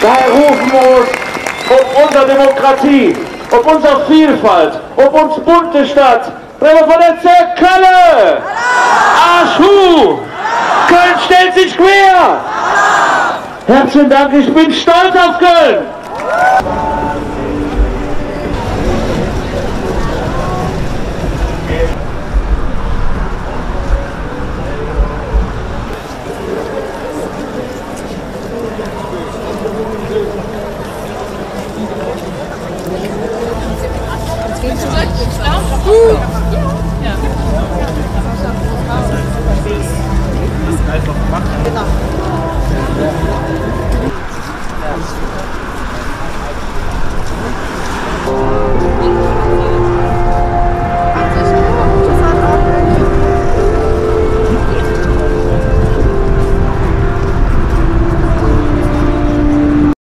Daher rufen wir uns um unsere Demokratie, um unsere Vielfalt, um uns bunte Stadt. Bremer von der Zerkalle! Arschhu! Köln stellt sich quer! Herzlichen Dank, ich bin stolz auf Köln! Is het leuk staan? Ja. Ja.